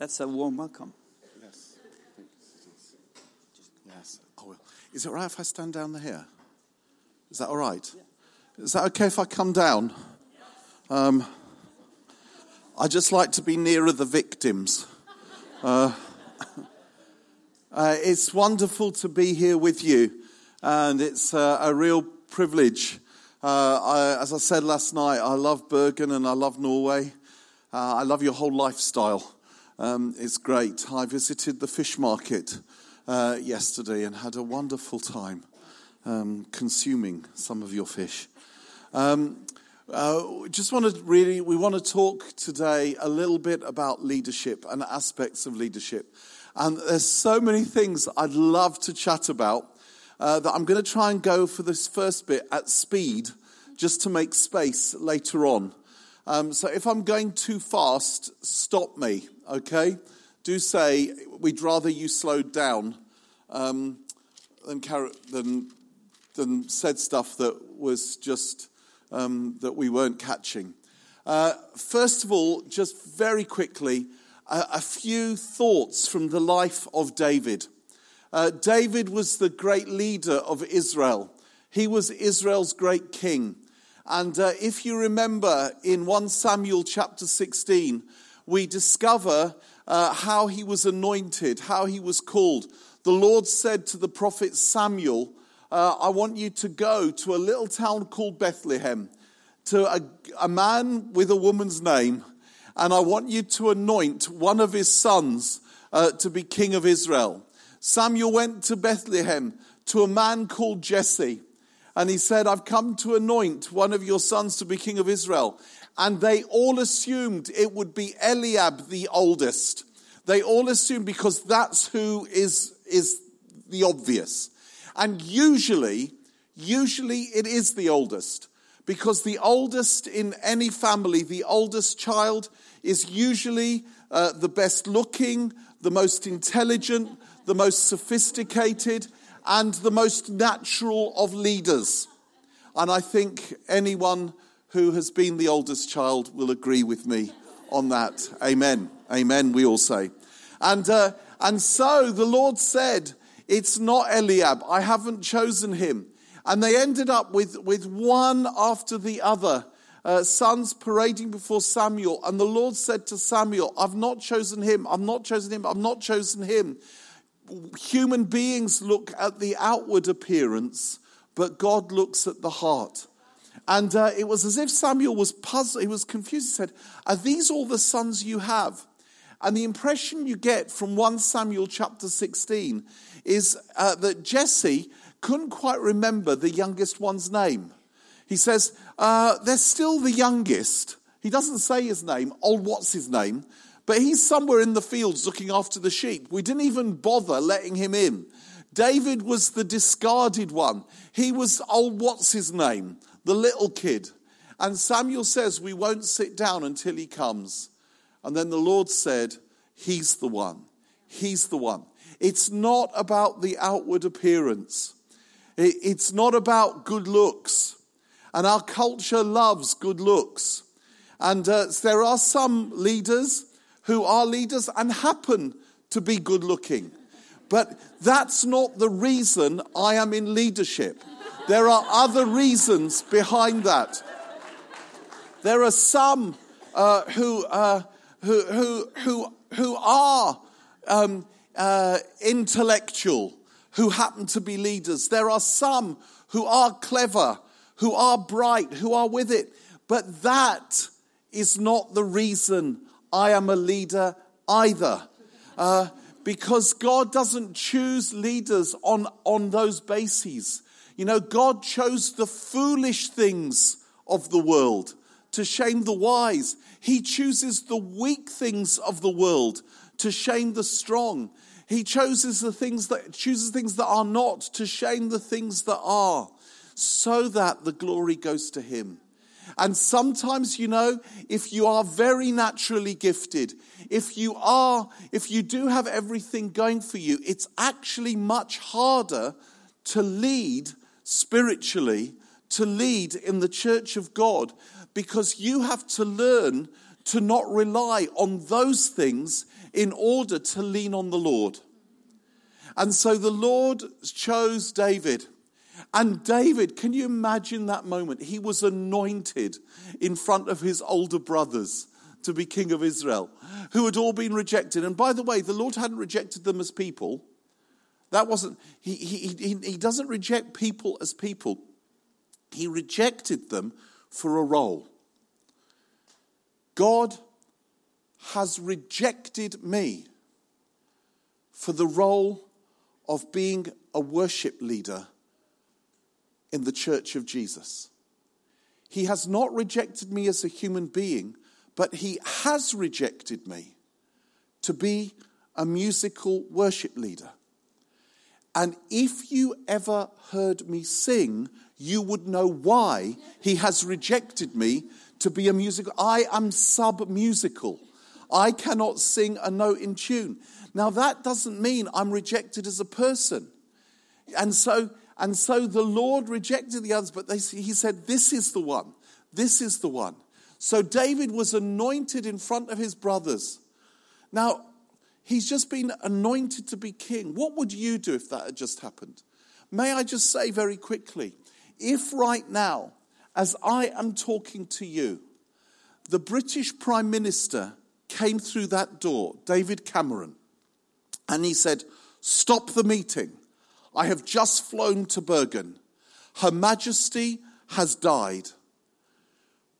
That's a warm welcome. Yes. Yes, I will. Is it right if I stand down here? Is that all right? Is that okay if I come down? Um, I just like to be nearer the victims. Uh, uh, it's wonderful to be here with you, and it's uh, a real privilege. Uh, I, as I said last night, I love Bergen and I love Norway. Uh, I love your whole lifestyle. Um, it's great. I visited the fish market uh, yesterday and had a wonderful time um, consuming some of your fish. Um, uh, just want to really, we want to talk today a little bit about leadership and aspects of leadership. And there's so many things I'd love to chat about uh, that I'm going to try and go for this first bit at speed just to make space later on. Um, so if I'm going too fast, stop me, okay? Do say we'd rather you slowed down um, than, than, than said stuff that was just um, that we weren't catching. Uh, first of all, just very quickly, a, a few thoughts from the life of David. Uh, David was the great leader of Israel. He was Israel's great king. And uh, if you remember in 1 Samuel chapter 16, we discover uh, how he was anointed, how he was called. The Lord said to the prophet Samuel, uh, I want you to go to a little town called Bethlehem, to a, a man with a woman's name, and I want you to anoint one of his sons uh, to be king of Israel. Samuel went to Bethlehem to a man called Jesse. And he said, I've come to anoint one of your sons to be king of Israel. And they all assumed it would be Eliab, the oldest. They all assumed because that's who is, is the obvious. And usually, usually it is the oldest. Because the oldest in any family, the oldest child, is usually uh, the best looking, the most intelligent, the most sophisticated, and the most natural of leaders. And I think anyone who has been the oldest child will agree with me on that. Amen. Amen, we all say. And, uh, and so the Lord said, It's not Eliab. I haven't chosen him. And they ended up with, with one after the other. Uh, sons parading before Samuel. And the Lord said to Samuel, I've not chosen him, I've not chosen him, I've not chosen him human beings look at the outward appearance, but God looks at the heart. And uh, it was as if Samuel was puzzled, he was confused. He said, Are these all the sons you have? And the impression you get from 1 Samuel chapter 16 is uh, that Jesse couldn't quite remember the youngest one's name. He says, uh, They're still the youngest. He doesn't say his name. Old, what's his name? But he's somewhere in the fields looking after the sheep. We didn't even bother letting him in. David was the discarded one. He was, oh, what's his name? The little kid. And Samuel says, We won't sit down until he comes. And then the Lord said, He's the one. He's the one. It's not about the outward appearance, it's not about good looks. And our culture loves good looks. And uh, there are some leaders who are leaders and happen to be good looking. But that's not the reason I am in leadership. There are other reasons behind that. There are some uh, who, uh, who, who, who, who are um, uh, intellectual, who happen to be leaders. There are some who are clever, who are bright, who are with it. But that is not the reason I am a leader either. Uh, because God doesn't choose leaders on, on those bases. You know, God chose the foolish things of the world to shame the wise. He chooses the weak things of the world to shame the strong. He chooses the things that chooses things that are not to shame the things that are, so that the glory goes to him. And sometimes, you know, if you are very naturally gifted, if you are, if you do have everything going for you, it's actually much harder to lead spiritually, to lead in the church of God, because you have to learn to not rely on those things in order to lean on the Lord. And so the Lord chose David. And David, can you imagine that moment? He was anointed in front of his older brothers to be king of Israel, who had all been rejected. And by the way, the Lord hadn't rejected them as people. That wasn't, he, he, he, he doesn't reject people as people. He rejected them for a role. God has rejected me for the role of being a worship leader in the church of Jesus. He has not rejected me as a human being, but he has rejected me to be a musical worship leader. And if you ever heard me sing, you would know why he has rejected me to be a musical. I am sub musical. I cannot sing a note in tune. Now, that doesn't mean I'm rejected as a person. And so, and so the Lord rejected the others, but they, he said, This is the one. This is the one. So David was anointed in front of his brothers. Now, he's just been anointed to be king. What would you do if that had just happened? May I just say very quickly if right now, as I am talking to you, the British Prime Minister came through that door, David Cameron, and he said, Stop the meeting. I have just flown to Bergen. Her Majesty has died.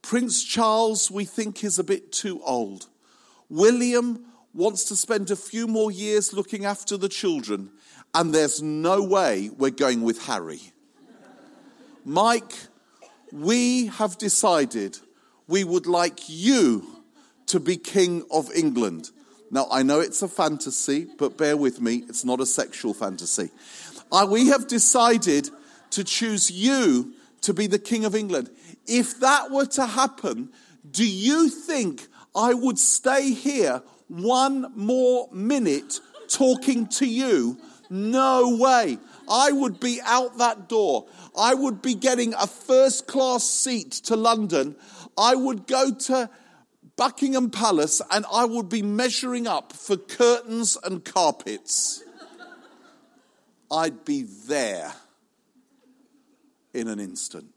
Prince Charles, we think, is a bit too old. William wants to spend a few more years looking after the children, and there's no way we're going with Harry. Mike, we have decided we would like you to be King of England. Now, I know it's a fantasy, but bear with me, it's not a sexual fantasy. Uh, we have decided to choose you to be the King of England. If that were to happen, do you think I would stay here one more minute talking to you? No way. I would be out that door. I would be getting a first class seat to London. I would go to Buckingham Palace and I would be measuring up for curtains and carpets. I'd be there in an instant.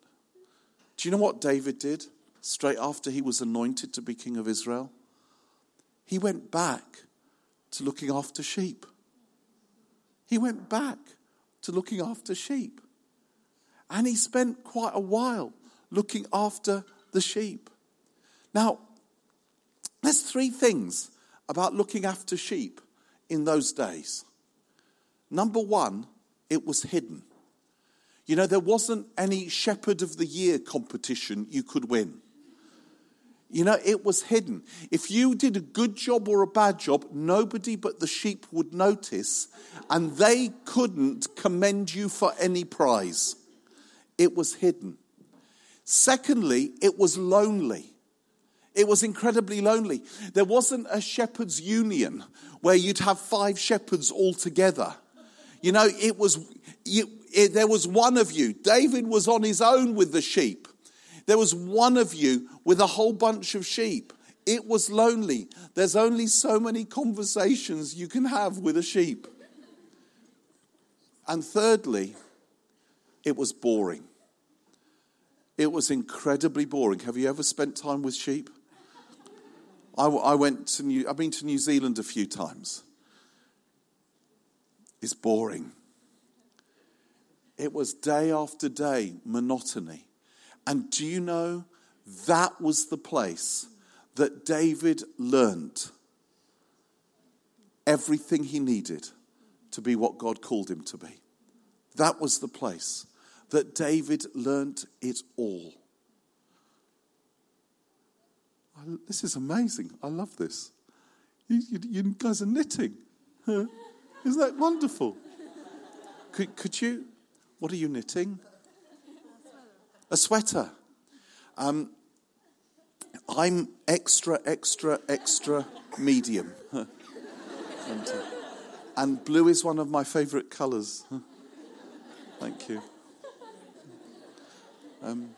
Do you know what David did straight after he was anointed to be king of Israel? He went back to looking after sheep. He went back to looking after sheep. And he spent quite a while looking after the sheep. Now, there's three things about looking after sheep in those days. Number one, it was hidden. You know, there wasn't any Shepherd of the Year competition you could win. You know, it was hidden. If you did a good job or a bad job, nobody but the sheep would notice, and they couldn't commend you for any prize. It was hidden. Secondly, it was lonely. It was incredibly lonely. There wasn't a shepherd's union where you'd have five shepherds all together. You know, it was, it, there was one of you. David was on his own with the sheep. There was one of you with a whole bunch of sheep. It was lonely. There's only so many conversations you can have with a sheep. And thirdly, it was boring. It was incredibly boring. Have you ever spent time with sheep? I, I went to New, I've been to New Zealand a few times. It's boring. It was day after day monotony. And do you know that was the place that David learnt everything he needed to be what God called him to be? That was the place that David learnt it all. This is amazing. I love this. You, you, you guys are knitting. Isn't that wonderful? Could, could you? What are you knitting? A sweater. Um, I'm extra, extra, extra medium. and, uh, and blue is one of my favorite colors. Thank you. Um,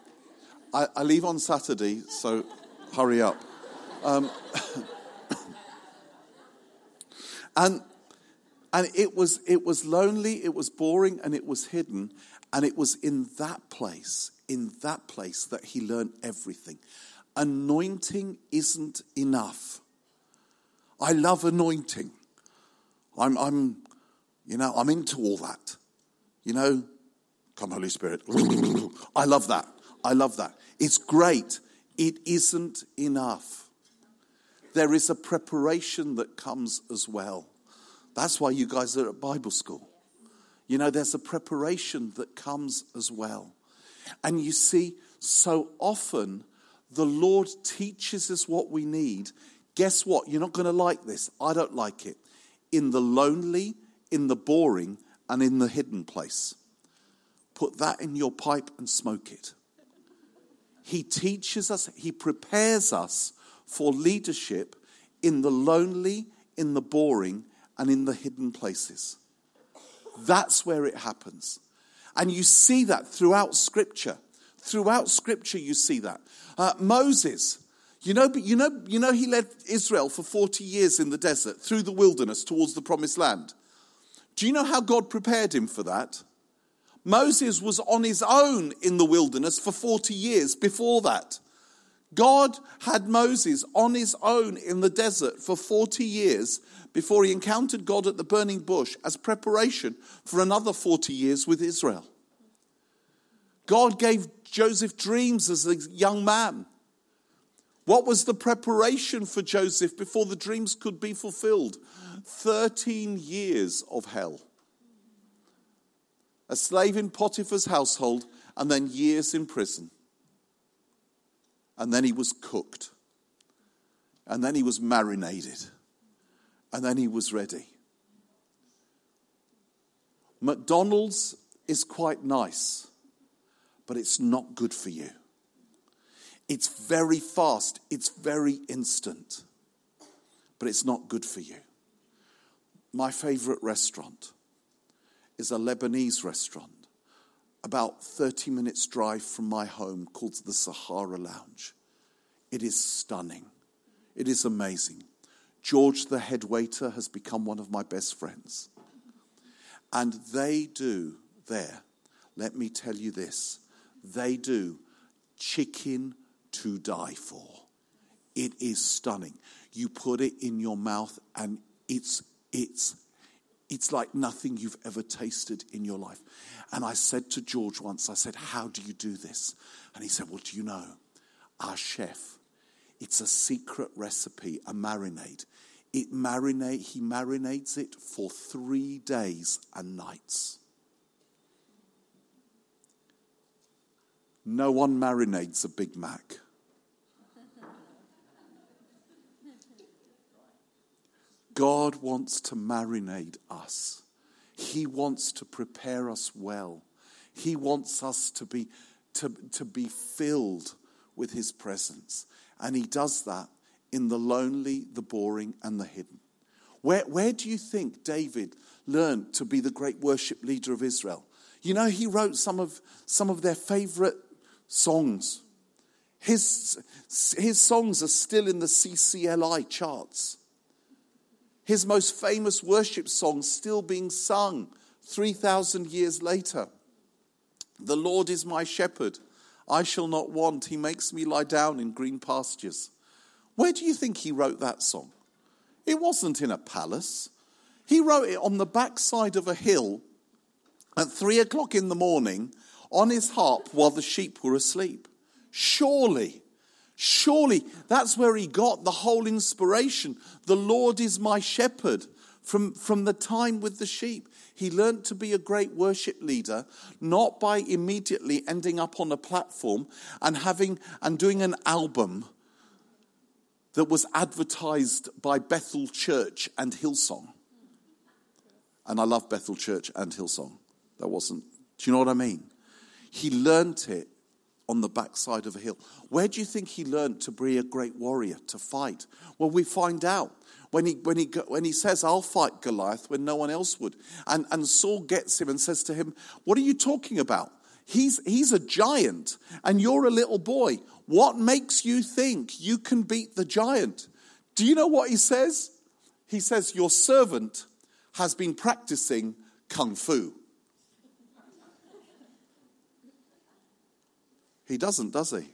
I, I leave on Saturday, so hurry up. Um, and and it was it was lonely, it was boring, and it was hidden. And it was in that place, in that place that he learned everything. Anointing isn't enough. I love anointing. I'm, I'm, you know, I'm into all that. You know, come Holy Spirit. I love that. I love that. It's great. It isn't enough. There is a preparation that comes as well. That's why you guys are at Bible school. You know, there's a preparation that comes as well. And you see, so often the Lord teaches us what we need. Guess what? You're not going to like this. I don't like it. In the lonely, in the boring, and in the hidden place. Put that in your pipe and smoke it. He teaches us, He prepares us for leadership in the lonely, in the boring, and in the hidden places. That's where it happens. And you see that throughout Scripture. Throughout Scripture, you see that. Uh, Moses, you know, you, know, you know, he led Israel for 40 years in the desert through the wilderness towards the promised land. Do you know how God prepared him for that? Moses was on his own in the wilderness for 40 years before that. God had Moses on his own in the desert for 40 years before he encountered God at the burning bush as preparation for another 40 years with Israel. God gave Joseph dreams as a young man. What was the preparation for Joseph before the dreams could be fulfilled? 13 years of hell a slave in Potiphar's household, and then years in prison. And then he was cooked. And then he was marinated. And then he was ready. McDonald's is quite nice, but it's not good for you. It's very fast, it's very instant, but it's not good for you. My favorite restaurant is a Lebanese restaurant about 30 minutes' drive from my home called the Sahara Lounge. It is stunning. It is amazing. George, the head waiter, has become one of my best friends. And they do there, let me tell you this, they do chicken to die for. It is stunning. You put it in your mouth and it's it's it's like nothing you've ever tasted in your life. And I said to George once, I said, How do you do this? And he said, Well, do you know? Our chef, it's a secret recipe, a marinade. It marinate, he marinates it for three days and nights. No one marinades a Big Mac. God wants to marinate us. He wants to prepare us well. He wants us to be, to, to be filled with His presence. And He does that in the lonely, the boring, and the hidden. Where, where do you think David learned to be the great worship leader of Israel? You know, he wrote some of, some of their favorite songs. His, his songs are still in the CCLI charts his most famous worship song still being sung 3,000 years later. The Lord is my shepherd. I shall not want. He makes me lie down in green pastures. Where do you think he wrote that song? It wasn't in a palace. He wrote it on the backside of a hill at three o'clock in the morning on his harp while the sheep were asleep. Surely Surely that's where he got the whole inspiration. The Lord is my shepherd from, from the time with the sheep. He learned to be a great worship leader, not by immediately ending up on a platform and having and doing an album that was advertised by Bethel Church and Hillsong. And I love Bethel Church and Hillsong. That wasn't, do you know what I mean? He learned it on the backside of a hill. Where do you think he learned to be a great warrior, to fight? Well, we find out when he, when he, when he says, I'll fight Goliath when no one else would. And, and Saul gets him and says to him, What are you talking about? He's, he's a giant and you're a little boy. What makes you think you can beat the giant? Do you know what he says? He says, Your servant has been practicing kung fu. He doesn't, does he? Do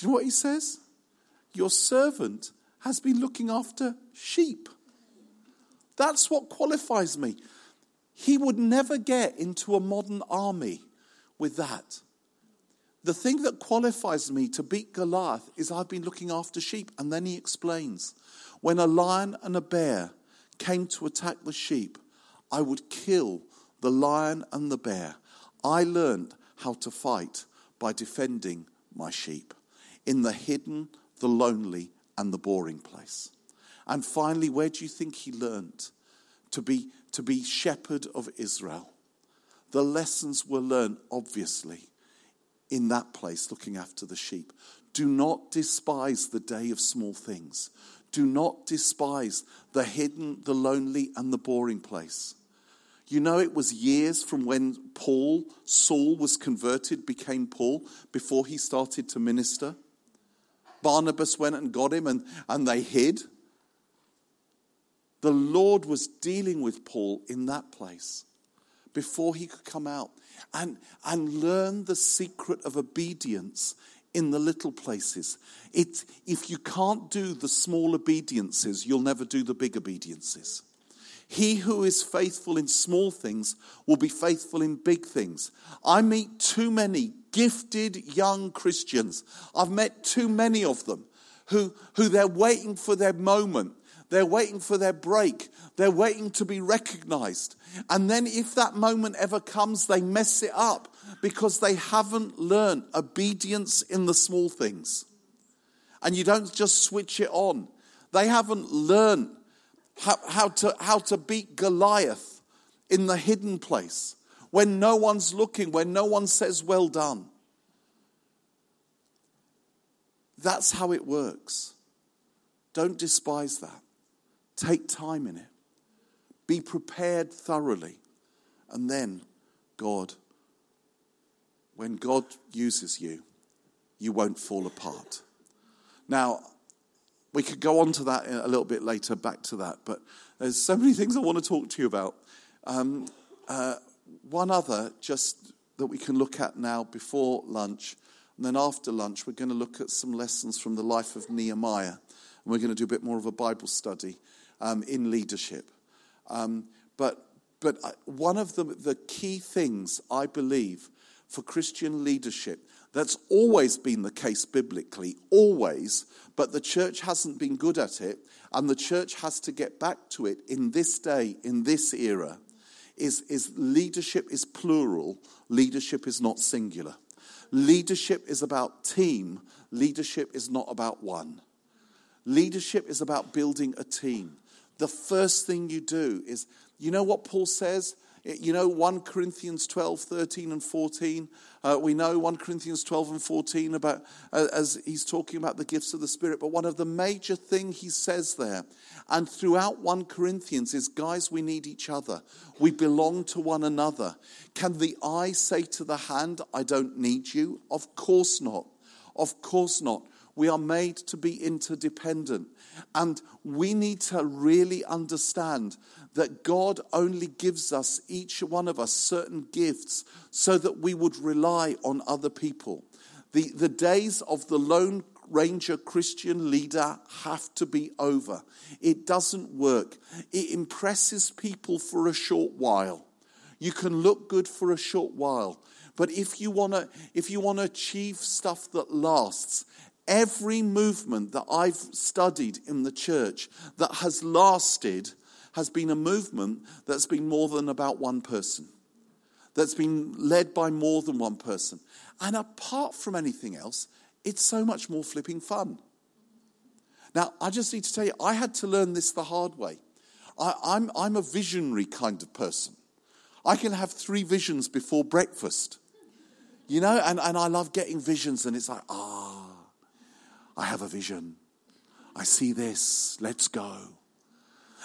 you know what he says? Your servant has been looking after sheep. That's what qualifies me. He would never get into a modern army with that. The thing that qualifies me to beat Goliath is I've been looking after sheep. And then he explains when a lion and a bear came to attack the sheep, I would kill the lion and the bear. I learned how to fight by defending my sheep in the hidden, the lonely, and the boring place. And finally, where do you think he learned to be, to be shepherd of Israel? The lessons were learned, obviously, in that place, looking after the sheep. Do not despise the day of small things. Do not despise the hidden, the lonely, and the boring place. You know, it was years from when Paul, Saul, was converted, became Paul, before he started to minister. Barnabas went and got him, and, and they hid. The Lord was dealing with Paul in that place before he could come out and, and learn the secret of obedience in the little places. It, if you can't do the small obediences, you'll never do the big obediences. He who is faithful in small things will be faithful in big things. I meet too many gifted young Christians. I've met too many of them who, who they're waiting for their moment. They're waiting for their break. They're waiting to be recognized. And then, if that moment ever comes, they mess it up because they haven't learned obedience in the small things. And you don't just switch it on. They haven't learned how, how, to, how to beat Goliath in the hidden place when no one's looking, when no one says, Well done. That's how it works. Don't despise that. Take time in it. Be prepared thoroughly. And then, God, when God uses you, you won't fall apart. Now, we could go on to that a little bit later, back to that, but there's so many things I want to talk to you about. Um, uh, one other, just that we can look at now before lunch, and then after lunch, we're going to look at some lessons from the life of Nehemiah, and we're going to do a bit more of a Bible study um, in leadership. Um, but but uh, one of the, the key things I believe for Christian leadership that's always been the case biblically, always, but the church hasn't been good at it, and the church has to get back to it in this day, in this era. Is, is leadership is plural, leadership is not singular. Leadership is about team, leadership is not about one. Leadership is about building a team. The first thing you do is, you know what Paul says? You know 1 Corinthians 12, 13, and 14. Uh, we know 1 Corinthians 12 and 14 about uh, as he's talking about the gifts of the Spirit. But one of the major thing he says there, and throughout 1 Corinthians, is guys, we need each other. We belong to one another. Can the eye say to the hand, I don't need you? Of course not. Of course not. We are made to be interdependent. And we need to really understand that God only gives us, each one of us, certain gifts so that we would rely on other people. The, the days of the Lone Ranger Christian leader have to be over. It doesn't work. It impresses people for a short while. You can look good for a short while. But if you want to if you want to achieve stuff that lasts, every movement that I've studied in the church that has lasted has been a movement that's been more than about one person, that's been led by more than one person. And apart from anything else, it's so much more flipping fun. Now, I just need to tell you, I had to learn this the hard way. I, I'm, I'm a visionary kind of person. I can have three visions before breakfast, you know, and, and I love getting visions, and it's like, ah, I have a vision. I see this, let's go.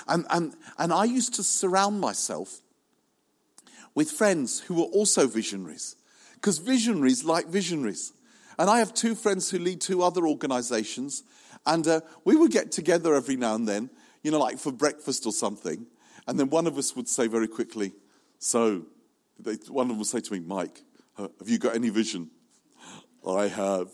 And, and, and I used to surround myself with friends who were also visionaries. Because visionaries like visionaries. And I have two friends who lead two other organizations, and uh, we would get together every now and then, you know, like for breakfast or something. And then one of us would say very quickly, So, they, one of them would say to me, Mike, have you got any vision? I have.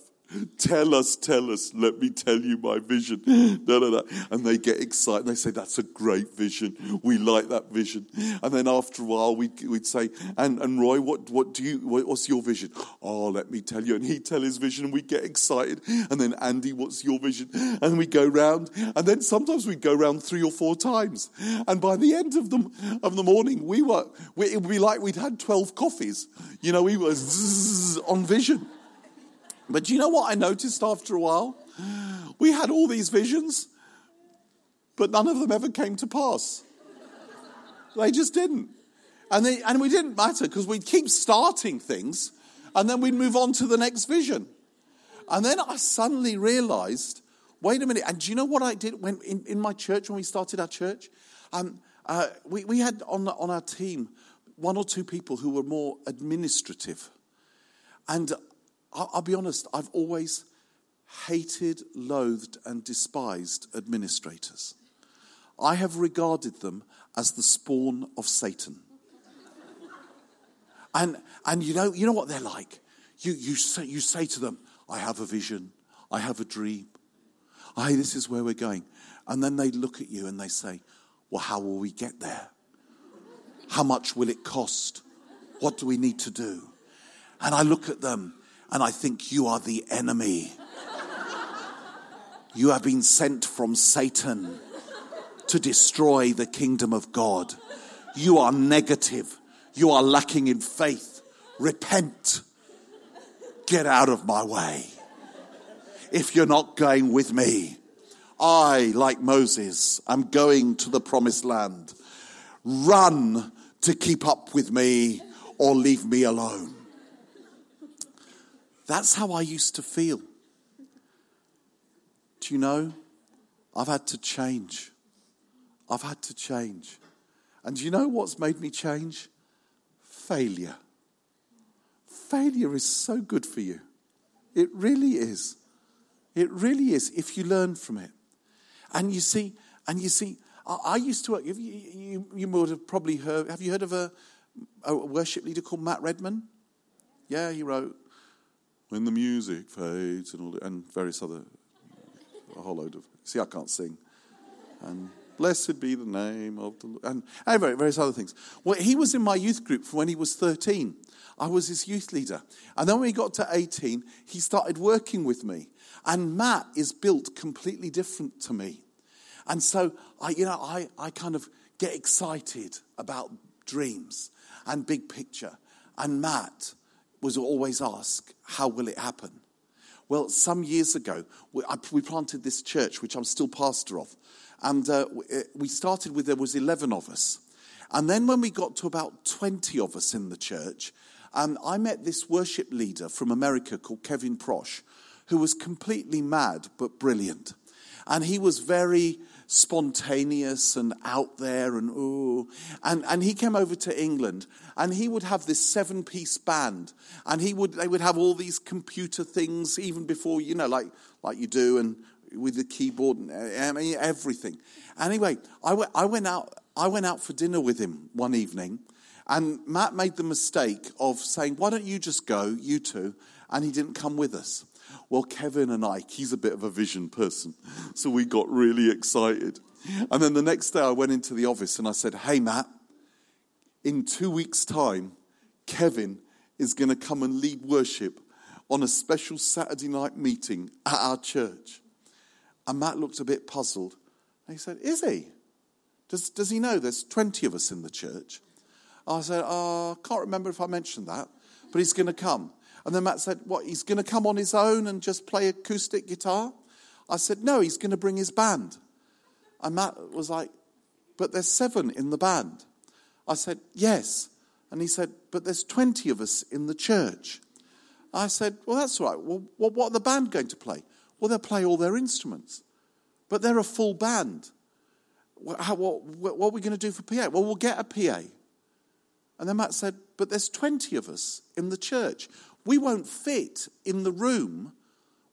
Tell us, tell us, let me tell you my vision. And they get excited. They say, That's a great vision. We like that vision. And then after a while, we'd, we'd say, and, and Roy, what, what do you, what, what's your vision? Oh, let me tell you. And he'd tell his vision, and we'd get excited. And then, Andy, what's your vision? And we go round. And then sometimes we'd go round three or four times. And by the end of the, of the morning, we were, we, it would be like we'd had 12 coffees. You know, we were on vision. But do you know what I noticed after a while? We had all these visions, but none of them ever came to pass. They just didn't. And, they, and we didn't matter because we'd keep starting things and then we'd move on to the next vision. And then I suddenly realized wait a minute. And do you know what I did when in, in my church, when we started our church? Um, uh, we, we had on, on our team one or two people who were more administrative. And I'll be honest, I've always hated, loathed, and despised administrators. I have regarded them as the spawn of Satan. and, and you, know, you know what they're like? You, you, say, you say to them, I have a vision, I have a dream, hey, this is where we're going. And then they look at you and they say, Well, how will we get there? How much will it cost? What do we need to do? And I look at them and I think you are the enemy. You have been sent from Satan to destroy the kingdom of God. You are negative. You are lacking in faith. Repent. Get out of my way. If you're not going with me, I, like Moses, am going to the promised land. Run to keep up with me or leave me alone. That's how I used to feel. Do you know? I've had to change. I've had to change. And do you know what's made me change? Failure. Failure is so good for you. It really is. It really is if you learn from it. And you see, and you see, I, I used to work, you, you, you, would have probably heard, have you heard of a, a worship leader called Matt Redman? Yeah, he wrote when the music fades and all and various other, a whole load of. See, I can't sing. And blessed be the name of the and, and various other things. Well, he was in my youth group from when he was 13. I was his youth leader. And then when he got to 18, he started working with me. And Matt is built completely different to me. And so, I, you know, I, I kind of get excited about dreams and big picture. And Matt was always ask, how will it happen? Well, some years ago, we, I, we planted this church, which I'm still pastor of. And uh, we started with, there was 11 of us. And then when we got to about 20 of us in the church, um, I met this worship leader from America called Kevin Prosch, who was completely mad but brilliant. And he was very spontaneous and out there and ooh. And, and he came over to England and he would have this seven piece band and he would, they would have all these computer things even before, you know, like, like you do and with the keyboard and eh, I mean, everything. Anyway, I went, I went out, I went out for dinner with him one evening and Matt made the mistake of saying, why don't you just go, you two? And he didn't come with us. Well, Kevin and I, he's a bit of a vision person. So we got really excited. And then the next day I went into the office and I said, Hey, Matt, in two weeks' time, Kevin is going to come and lead worship on a special Saturday night meeting at our church. And Matt looked a bit puzzled. And he said, Is he? Does, does he know there's 20 of us in the church? I said, I can't remember if I mentioned that, but he's going to come. And then Matt said, What, he's going to come on his own and just play acoustic guitar? I said, No, he's going to bring his band. And Matt was like, But there's seven in the band. I said, Yes. And he said, But there's 20 of us in the church. I said, Well, that's all right. Well, what are the band going to play? Well, they'll play all their instruments. But they're a full band. What, what are we going to do for PA? Well, we'll get a PA. And then Matt said, but there's 20 of us in the church. We won't fit in the room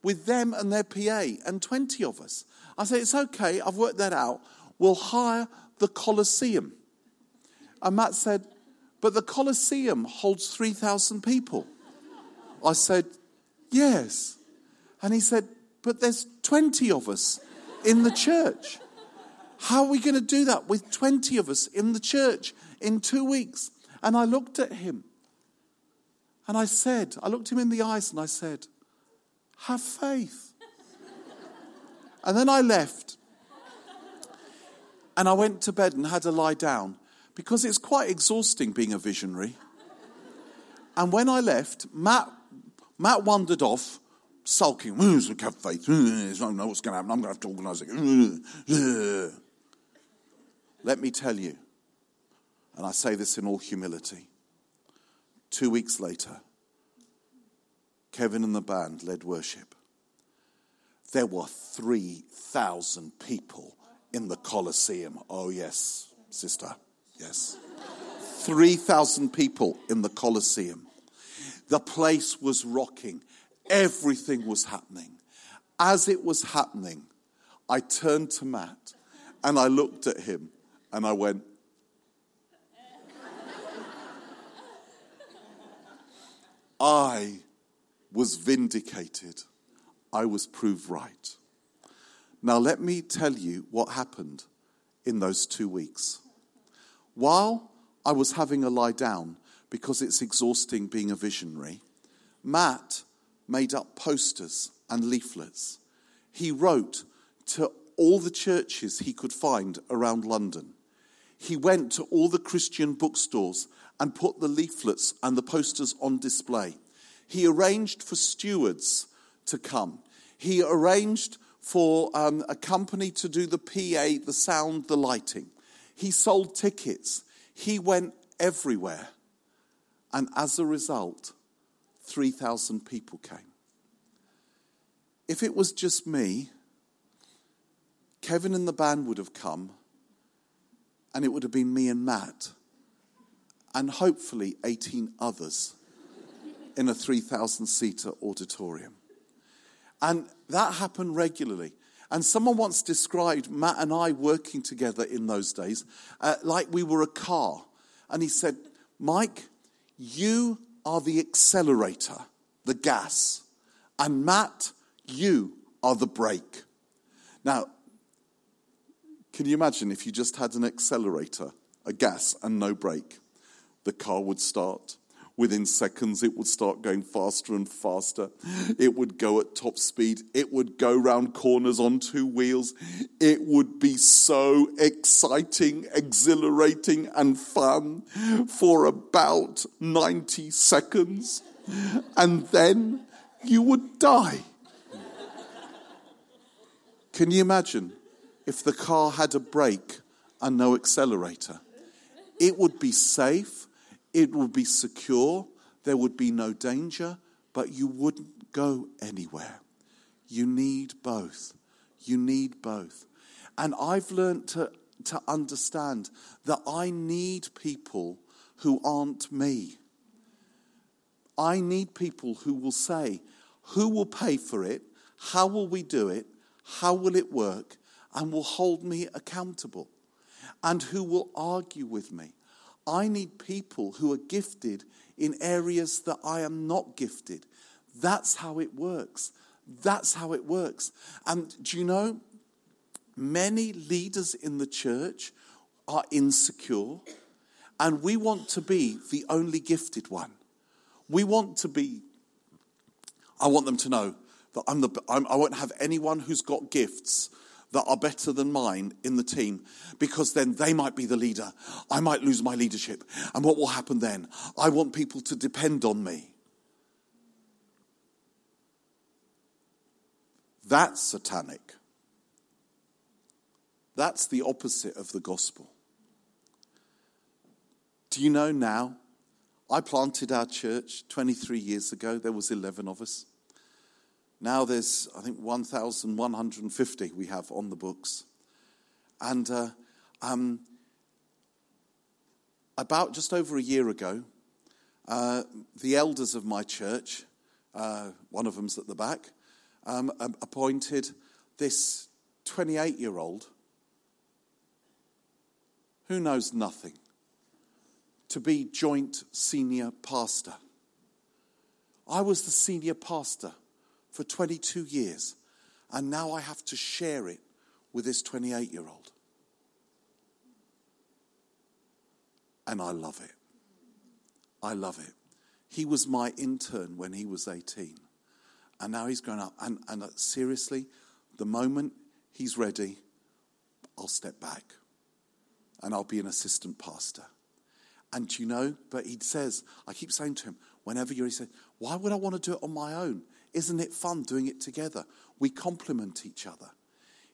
with them and their PA and 20 of us. I said, It's okay, I've worked that out. We'll hire the Colosseum. And Matt said, But the Colosseum holds 3,000 people. I said, Yes. And he said, But there's 20 of us in the church. How are we going to do that with 20 of us in the church in two weeks? And I looked at him and I said, I looked him in the eyes and I said, Have faith. and then I left and I went to bed and had to lie down because it's quite exhausting being a visionary. And when I left, Matt, Matt wandered off, sulking. Have faith. I don't know what's going to happen. I'm going to have to organise it. Let me tell you, and I say this in all humility, two weeks later, Kevin and the band led worship. There were 3,000 people in the Colosseum. Oh, yes, sister, yes. 3,000 people in the Colosseum. The place was rocking, everything was happening. As it was happening, I turned to Matt and I looked at him and I went, I was vindicated. I was proved right. Now, let me tell you what happened in those two weeks. While I was having a lie down because it's exhausting being a visionary, Matt made up posters and leaflets. He wrote to all the churches he could find around London. He went to all the Christian bookstores and put the leaflets and the posters on display. He arranged for stewards to come. He arranged for um, a company to do the PA, the sound, the lighting. He sold tickets. He went everywhere. And as a result, 3,000 people came. If it was just me, Kevin and the band would have come, and it would have been me and Matt, and hopefully 18 others in a 3,000 seater auditorium. And that happened regularly. And someone once described Matt and I working together in those days uh, like we were a car. And he said, Mike, you are the accelerator, the gas. And Matt, you are the brake. Now, can you imagine if you just had an accelerator, a gas, and no brake? The car would start Within seconds, it would start going faster and faster. It would go at top speed. It would go round corners on two wheels. It would be so exciting, exhilarating, and fun for about 90 seconds. And then you would die. Can you imagine if the car had a brake and no accelerator? It would be safe it would be secure, there would be no danger, but you wouldn't go anywhere. You need both. You need both. And I've learned to, to understand that I need people who aren't me. I need people who will say, Who will pay for it? How will we do it? How will it work? And will hold me accountable. And who will argue with me I need people who are gifted in areas that I am not gifted. That's how it works. That's how it works. And do you know, many leaders in the church are insecure, and we want to be the only gifted one. We want to be, I want them to know that I'm the, I'm, I won't have anyone who's got gifts that are better than mine in the team because then they might be the leader. I might lose my leadership. And what will happen then? I want people to depend on me. That's satanic. That's the opposite of the gospel. Do you know now? I planted our church 23 years ago. There was 11 of us. Now there's, I think, 1,150 we have on the books. And uh, um, about just over a year ago, uh, the elders of my church, uh, one of them's at the back, um, appointed this 28 year old who knows nothing to be joint senior pastor. I was the senior pastor for 22 years, and now I have to share it with this 28 year old. And I love it. I love it. He was my intern when he was 18. And now he's grown up. And, and uh, seriously, the moment he's ready, I'll step back and I'll be an assistant pastor. And you know, but he says, I keep saying to him, whenever you're, he said, why would I want to do it on my own? Isn't it fun doing it together? We complement each other.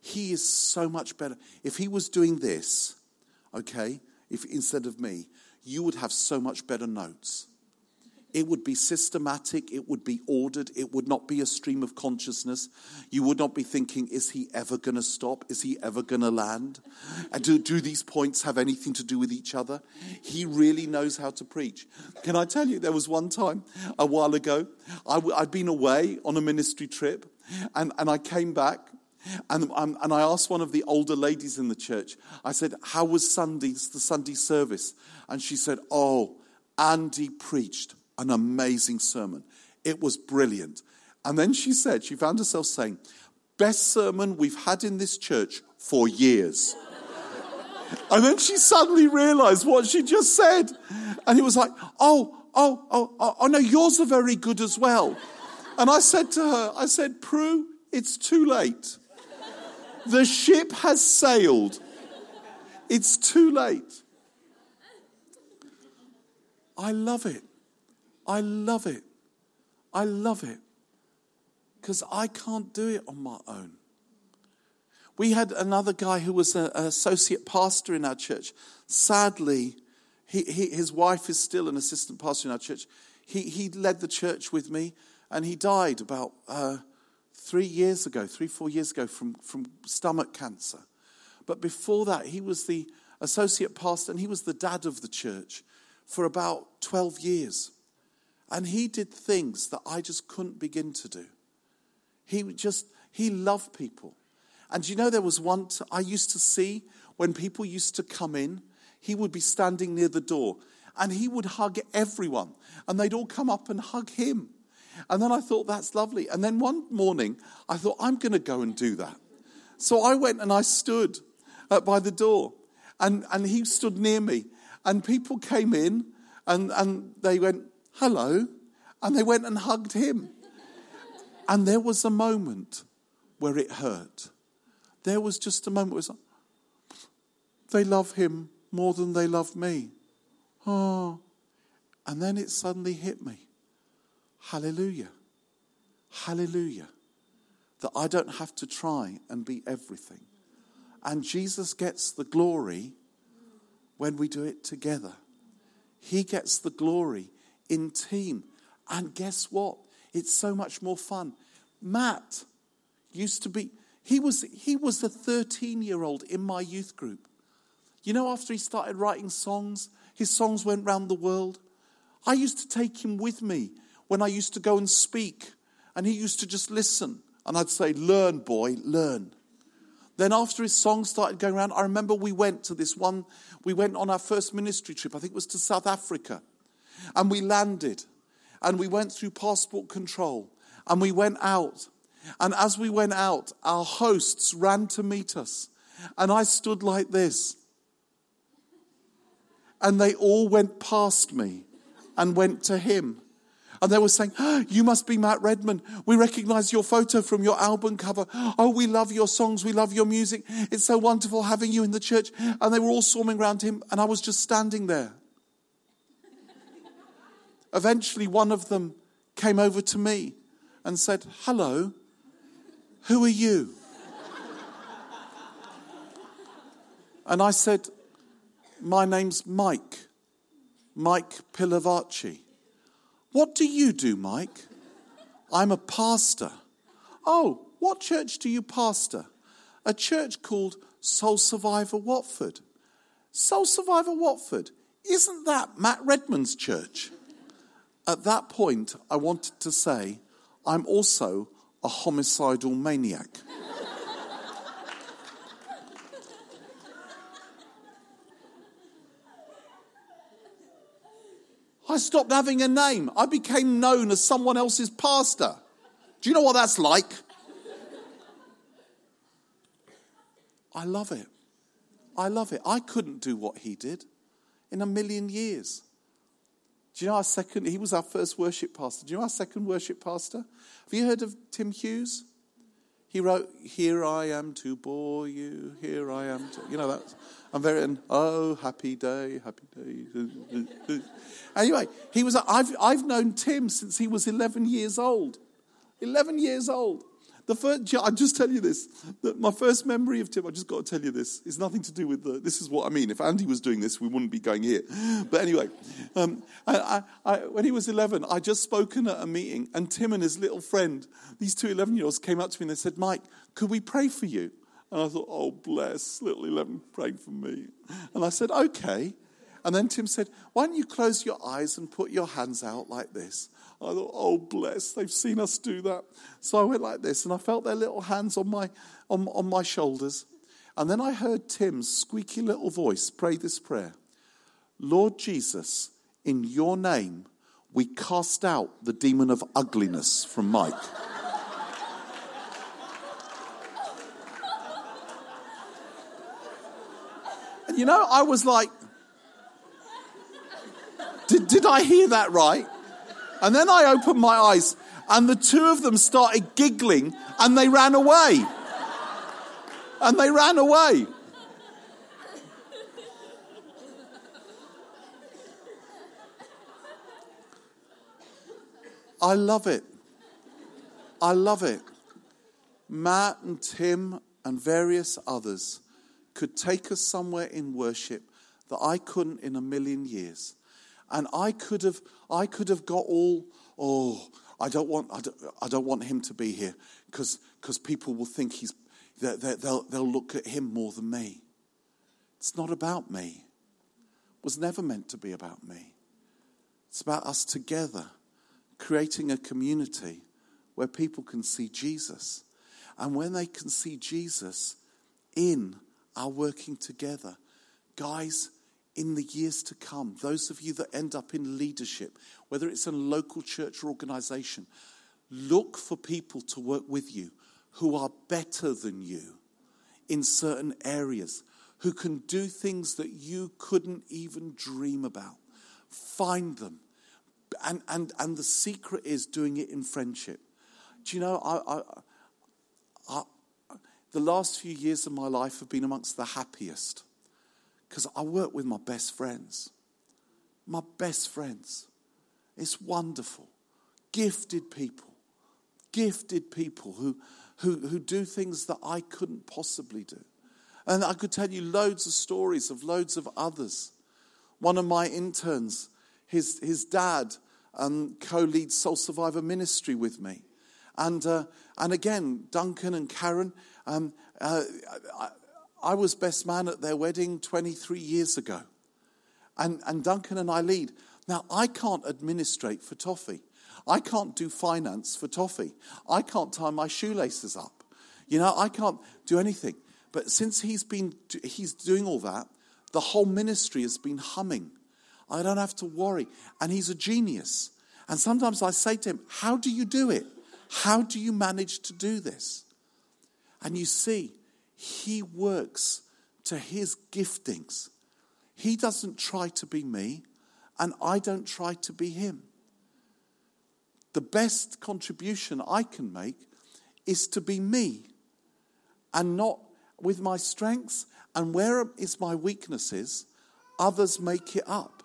He is so much better. If he was doing this, okay, if instead of me, you would have so much better notes. It would be systematic, it would be ordered, it would not be a stream of consciousness. You would not be thinking, is he ever going to stop? Is he ever going to land? And do, do these points have anything to do with each other? He really knows how to preach. Can I tell you, there was one time a while ago, I, had been away on a ministry trip, and, and I came back and, um, and I asked one of the older ladies in the church, I said, How was Sunday's, the Sunday service? And she said, Oh, Andy preached an amazing sermon. It was brilliant. And then she said, she found herself saying, Best sermon we've had in this church for years. and then she suddenly realized what she just said. And it was like, Oh, oh, oh, oh, oh no, yours are very good as well. And I said to her, I said, Prue, it's too late. The ship has sailed. It's too late. I love it. I love it. I love it because I can't do it on my own. We had another guy who was an associate pastor in our church. Sadly, he, he, his wife is still an assistant pastor in our church. He, he led the church with me, and he died about uh, three years ago, three, four years ago, from, from stomach cancer. But before that, he was the associate pastor and he was the dad of the church for about 12 years. And he did things that I just couldn't begin to do. He just, he loved people. And you know, there was one t- I used to see when people used to come in, he would be standing near the door and he would hug everyone and they'd all come up and hug him. And then I thought, that's lovely. And then one morning, I thought, I'm going to go and do that. So I went and I stood uh, by the door and, and he stood near me. And people came in and, and they went, hello. And they went and hugged him. And there was a moment where it hurt. There was just a moment where it was like, they love him more than they love me. Oh. And then it suddenly hit me. Hallelujah. Hallelujah. That I don't have to try and be everything. And Jesus gets the glory when we do it together. He gets the glory in team. And guess what? It's so much more fun. Matt used to be, he was, he was a 13 year old in my youth group. You know, after he started writing songs, his songs went round the world. I used to take him with me when I used to go and speak, and he used to just listen. And I'd say, Learn, boy, learn. Then, after his songs started going around, I remember we went to this one, we went on our first ministry trip, I think it was to South Africa. And we landed and we went through passport control and we went out. And as we went out, our hosts ran to meet us. And I stood like this. And they all went past me and went to him. And they were saying, oh, You must be Matt Redman. We recognize your photo from your album cover. Oh, we love your songs. We love your music. It's so wonderful having you in the church. And they were all swarming around him. And I was just standing there. Eventually, one of them came over to me and said, Hello, who are you? and I said, My name's Mike, Mike Pilavachi. What do you do, Mike? I'm a pastor. Oh, what church do you pastor? A church called Soul Survivor Watford. Soul Survivor Watford. Isn't that Matt Redman's church? At that point, I wanted to say, I'm also a homicidal maniac. I stopped having a name. I became known as someone else's pastor. Do you know what that's like? I love it. I love it. I couldn't do what he did in a million years. Do you know our second? He was our first worship pastor. Do you know our second worship pastor? Have you heard of Tim Hughes? He wrote, Here I am to bore you, here I am to, you know, that. I'm very, and, oh, happy day, happy day. anyway, he was, I've, I've known Tim since he was 11 years old. 11 years old. The first, I just tell you this. My first memory of Tim, I just got to tell you this, is nothing to do with the. This is what I mean. If Andy was doing this, we wouldn't be going here. But anyway, um, I, I, when he was 11, I just spoken at a meeting, and Tim and his little friend, these two 11 year olds, came up to me and they said, Mike, could we pray for you? And I thought, oh, bless, little 11 praying for me. And I said, okay. And then Tim said, why don't you close your eyes and put your hands out like this? I thought, oh, bless, they've seen us do that. So I went like this, and I felt their little hands on my, on, on my shoulders. And then I heard Tim's squeaky little voice pray this prayer Lord Jesus, in your name, we cast out the demon of ugliness from Mike. and you know, I was like, did, did I hear that right? And then I opened my eyes, and the two of them started giggling and they ran away. And they ran away. I love it. I love it. Matt and Tim and various others could take us somewhere in worship that I couldn't in a million years. And I could have, I could have got all, oh, I don't want, I don't, I don't want him to be here because cause people will think he's, they, they'll, they'll look at him more than me. It's not about me. It was never meant to be about me. It's about us together creating a community where people can see Jesus. And when they can see Jesus in our working together, guys, in the years to come, those of you that end up in leadership, whether it's a local church or organization, look for people to work with you who are better than you in certain areas, who can do things that you couldn't even dream about. Find them. And, and, and the secret is doing it in friendship. Do you know, I, I, I, the last few years of my life have been amongst the happiest because I work with my best friends. My best friends. It's wonderful. Gifted people. Gifted people who, who, who do things that I couldn't possibly do. And I could tell you loads of stories of loads of others. One of my interns, his, his dad um, co leads Soul Survivor Ministry with me. And, uh, and again, Duncan and Karen, um, uh, I, was best man at their wedding 23 years ago. And, and Duncan and I lead. Now, I can't administrate for Toffee. I can't do finance for Toffee. I can't tie my shoelaces up. You know, I can't do anything. But since he's been he's doing all that, the whole ministry has been humming. I don't have to worry. And he's a genius. And sometimes I say to him, How do you do it? How do you manage to do this? And you see, he works to his giftings. He doesn't try to be me, and I don't try to be him. The best contribution I can make is to be me and not with my strengths and where is my weaknesses, others make it up.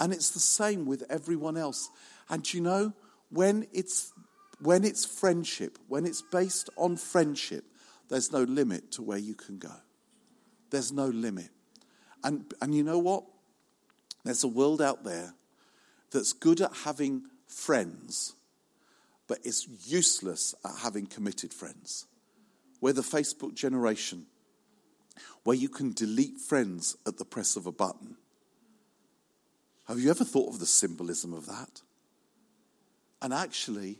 And it's the same with everyone else. And you know, when it's when it's friendship, when it's based on friendship, there's no limit to where you can go. There's no limit. And, and you know what? There's a world out there that's good at having friends, but is useless at having committed friends. We're the Facebook generation where you can delete friends at the press of a button. Have you ever thought of the symbolism of that? And actually,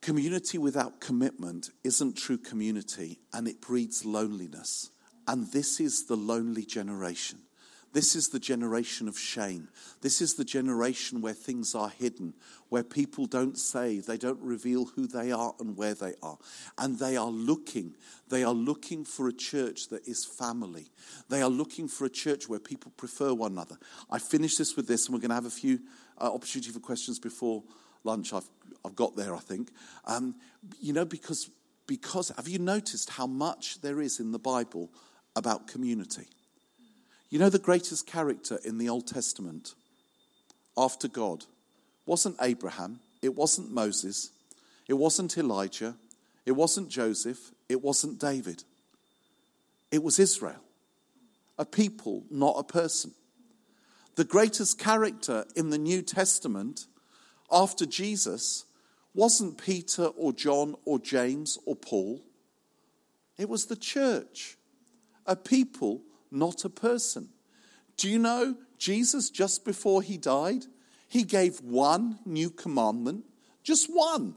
community without commitment isn't true community and it breeds loneliness. And this is the lonely generation. This is the generation of shame. This is the generation where things are hidden, where people don't say, they don't reveal who they are and where they are. And they are looking, they are looking for a church that is family. They are looking for a church where people prefer one another. I finish this with this, and we're going to have a few uh, opportunity for questions before lunch. I've, I've got there, I think. Um, you know, because, because have you noticed how much there is in the Bible about community? You know, the greatest character in the Old Testament after God wasn't Abraham, it wasn't Moses, it wasn't Elijah, it wasn't Joseph, it wasn't David. It was Israel, a people, not a person. The greatest character in the New Testament after Jesus wasn't Peter or John or James or Paul. It was the church, a people not a person. Do you know Jesus, just before he died, he gave one new commandment, just one.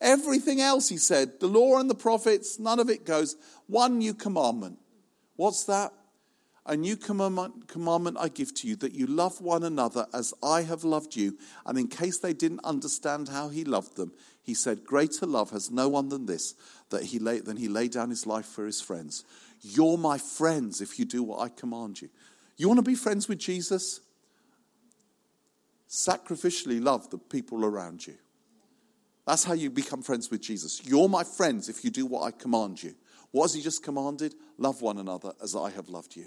Everything else, he said, the law and the prophets, none of it goes. One new commandment. What's that? A new commandment, I give to you that you love one another as I have loved you. And in case they didn't understand how he loved them, he said, Greater love has no one than this, that he lay, than he laid down his life for his friends. You're my friends if you do what I command you. You want to be friends with Jesus? Sacrificially love the people around you. That's how you become friends with Jesus. You're my friends if you do what I command you. What has he just commanded? Love one another as I have loved you.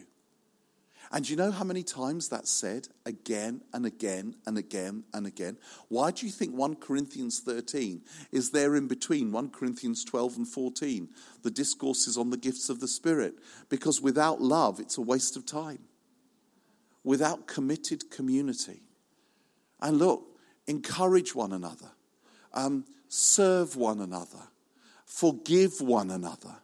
And you know how many times that's said again and again and again and again? Why do you think 1 Corinthians 13 is there in between 1 Corinthians 12 and 14? The discourses on the gifts of the Spirit. Because without love, it's a waste of time. Without committed community. And look, encourage one another, um, serve one another, forgive one another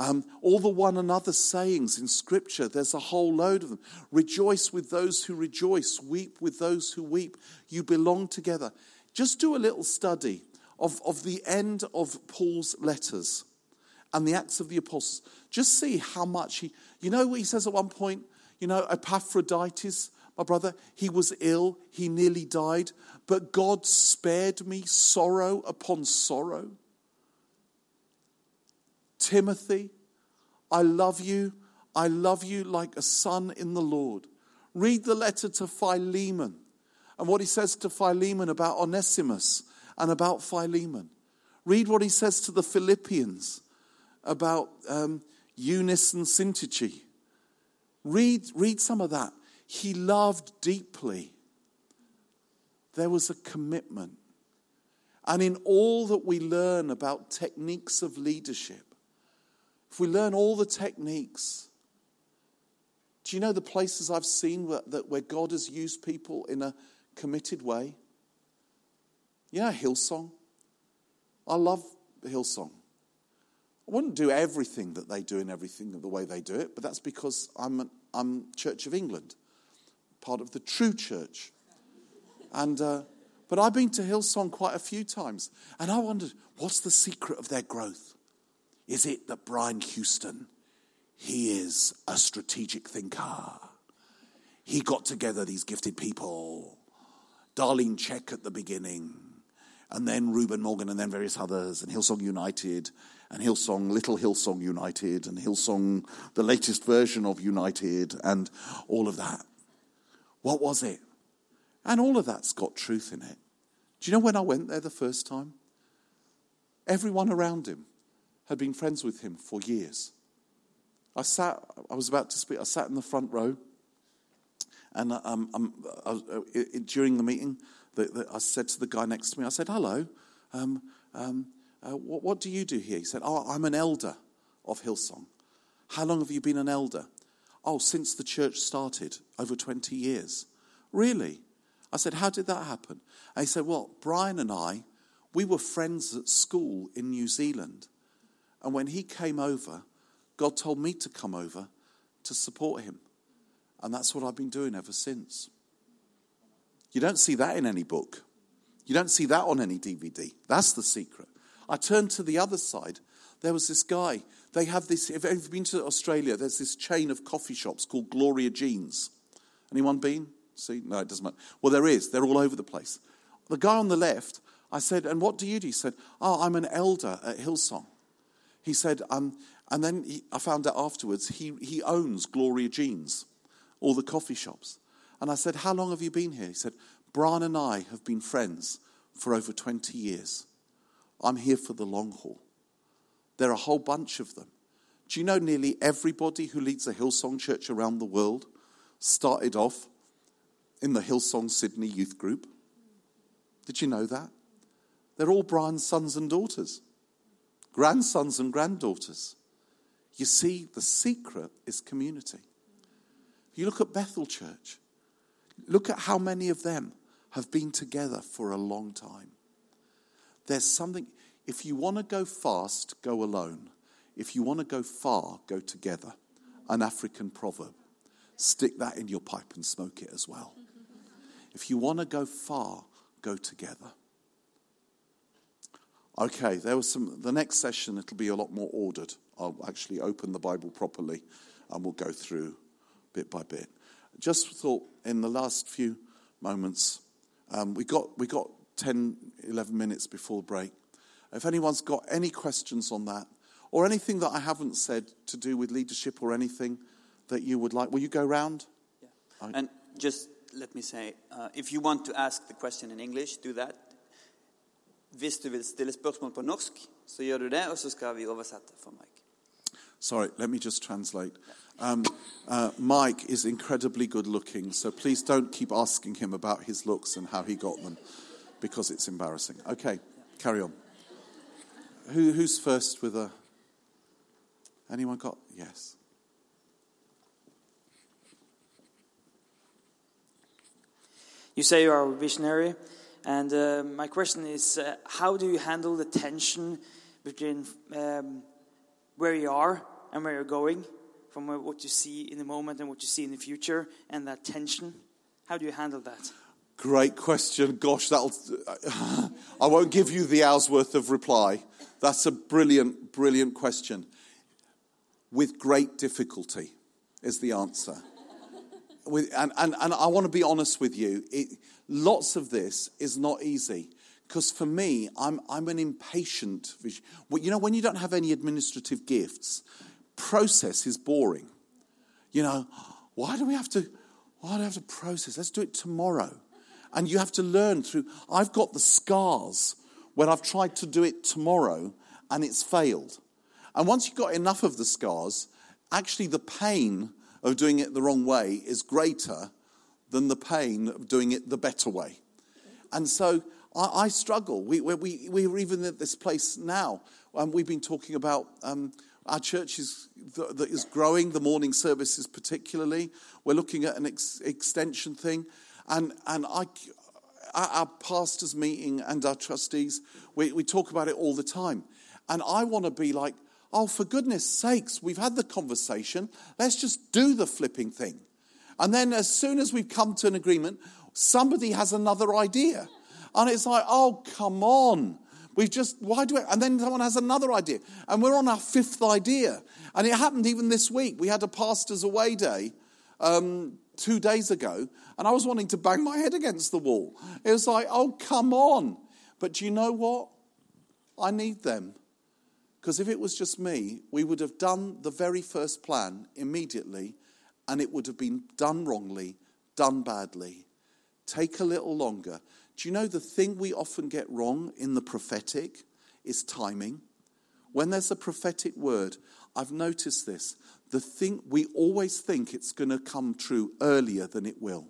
um, all the one another sayings in Scripture, there's a whole load of them. Rejoice with those who rejoice, weep with those who weep. You belong together. Just do a little study of, of the end of Paul's letters and the Acts of the Apostles. Just see how much he, you know what he says at one point? You know, Epaphroditus, my brother, he was ill, he nearly died, but God spared me sorrow upon sorrow. Timothy, I love you. I love you like a son in the Lord. Read the letter to Philemon and what he says to Philemon about Onesimus and about Philemon. Read what he says to the Philippians about um, Eunice and Syntyche. Read, read some of that. He loved deeply. There was a commitment. And in all that we learn about techniques of leadership, if we learn all the techniques, do you know the places I've seen where, that, where God has used people in a committed way? You know, Hillsong? I love Hillsong. I wouldn't do everything that they do and everything the way they do it, but that's because I'm, an, I'm Church of England, part of the true church. And, uh, but I've been to Hillsong quite a few times, and I wondered, what's the secret of their growth? Is it that Brian Houston, he is a strategic thinker? He got together these gifted people, Darlene Zschech at the beginning, and then Reuben Morgan, and then various others, and Hillsong United, and Hillsong, Little Hillsong United, and Hillsong, the latest version of United, and all of that. What was it? And all of that's got truth in it. Do you know when I went there the first time? Everyone around him had been friends with him for years. I sat, I was about to speak, I sat in the front row, and um, um, I, uh, during the meeting, the, the, I said to the guy next to me, I said, Hello, um, um, uh, what, what, do you do here? He said, Oh, I'm an elder of Hillsong. How long have you been an elder? Oh, since the church started, over 20 years. Really? I said, How did that happen? And he said, Well, Brian and I, we were friends at school in New Zealand. And when he came over, God told me to come over to support him. And that's what I've been doing ever since. You don't see that in any book. You don't see that on any DVD. That's the secret. I turned to the other side. There was this guy. They have this, if you've been to Australia, there's this chain of coffee shops called Gloria Jeans. Anyone been? See? No, it doesn't matter. Well, there is. They're all over the place. The guy on the left, I said, and what do you do? He said, oh, I'm an elder at Hillsong. He said, um, and then he, I found out afterwards he, he owns Gloria Jeans, all the coffee shops. And I said, How long have you been here? He said, Brian and I have been friends for over 20 years. I'm here for the long haul. There are a whole bunch of them. Do you know nearly everybody who leads a Hillsong church around the world started off in the Hillsong Sydney youth group? Did you know that? They're all Brian's sons and daughters, grandsons and granddaughters. You see, the secret is community. You look at Bethel Church, look at how many of them have been together for a long time. There's something, if you want to go fast, go alone. If you want to go far, go together. An African proverb. Stick that in your pipe and smoke it as well. If you want to go far, go together. Okay, there was some. The next session, it'll be a lot more ordered. I'll actually open the Bible properly and we'll go through bit by bit. Just thought in the last few moments, um, we, got, we got 10, 11 minutes before break. If anyone's got any questions on that, or anything that I haven't said to do with leadership or anything that you would like, will you go round? Yeah. I, and just let me say, uh, if you want to ask the question in English, do that. Hvis du vil stille spørsmål på norsk, så gjør du det, og så skal vi oversette for Mike. Sorry, let me just translate. Um, uh, Mike is incredibly good looking, so please don't keep asking him about his looks and how he got them because it's embarrassing. Okay, carry on. Who, who's first with a. Anyone got. Yes. You say you are a visionary, and uh, my question is uh, how do you handle the tension between um, where you are and where you're going, from what you see in the moment and what you see in the future, and that tension. How do you handle that? Great question. Gosh, that'll. I won't give you the hour's worth of reply. That's a brilliant, brilliant question. With great difficulty is the answer. With, and, and, and I want to be honest with you. It, lots of this is not easy. Because for me, I'm, I'm an impatient. Well, you know, when you don't have any administrative gifts, process is boring. You know, why do we have to, why do we have to process? Let's do it tomorrow. And you have to learn through, I've got the scars when I've tried to do it tomorrow and it's failed. And once you've got enough of the scars, actually the pain of doing it the wrong way is greater than the pain of doing it the better way. And so I, I struggle. We, we, we're even at this place now. and we've been talking about um, our church is, that is growing, the morning services particularly. We're looking at an ex- extension thing. And, and I, our pastors' meeting and our trustees, we, we talk about it all the time. And I want to be like, oh, for goodness sakes, we've had the conversation. Let's just do the flipping thing. And then as soon as we've come to an agreement, somebody has another idea. And it's like, oh, come on. We just, why do it? And then someone has another idea. And we're on our fifth idea. And it happened even this week. We had a pastor's away day um, two days ago, and I was wanting to bang my head against the wall. It was like, oh, come on. But do you know what? I need them. Because if it was just me, we would have done the very first plan immediately, and it would have been done wrongly, done badly. Take a little longer. Do you know the thing we often get wrong in the prophetic is timing? When there's a prophetic word, I've noticed this. The thing we always think it's going to come true earlier than it will.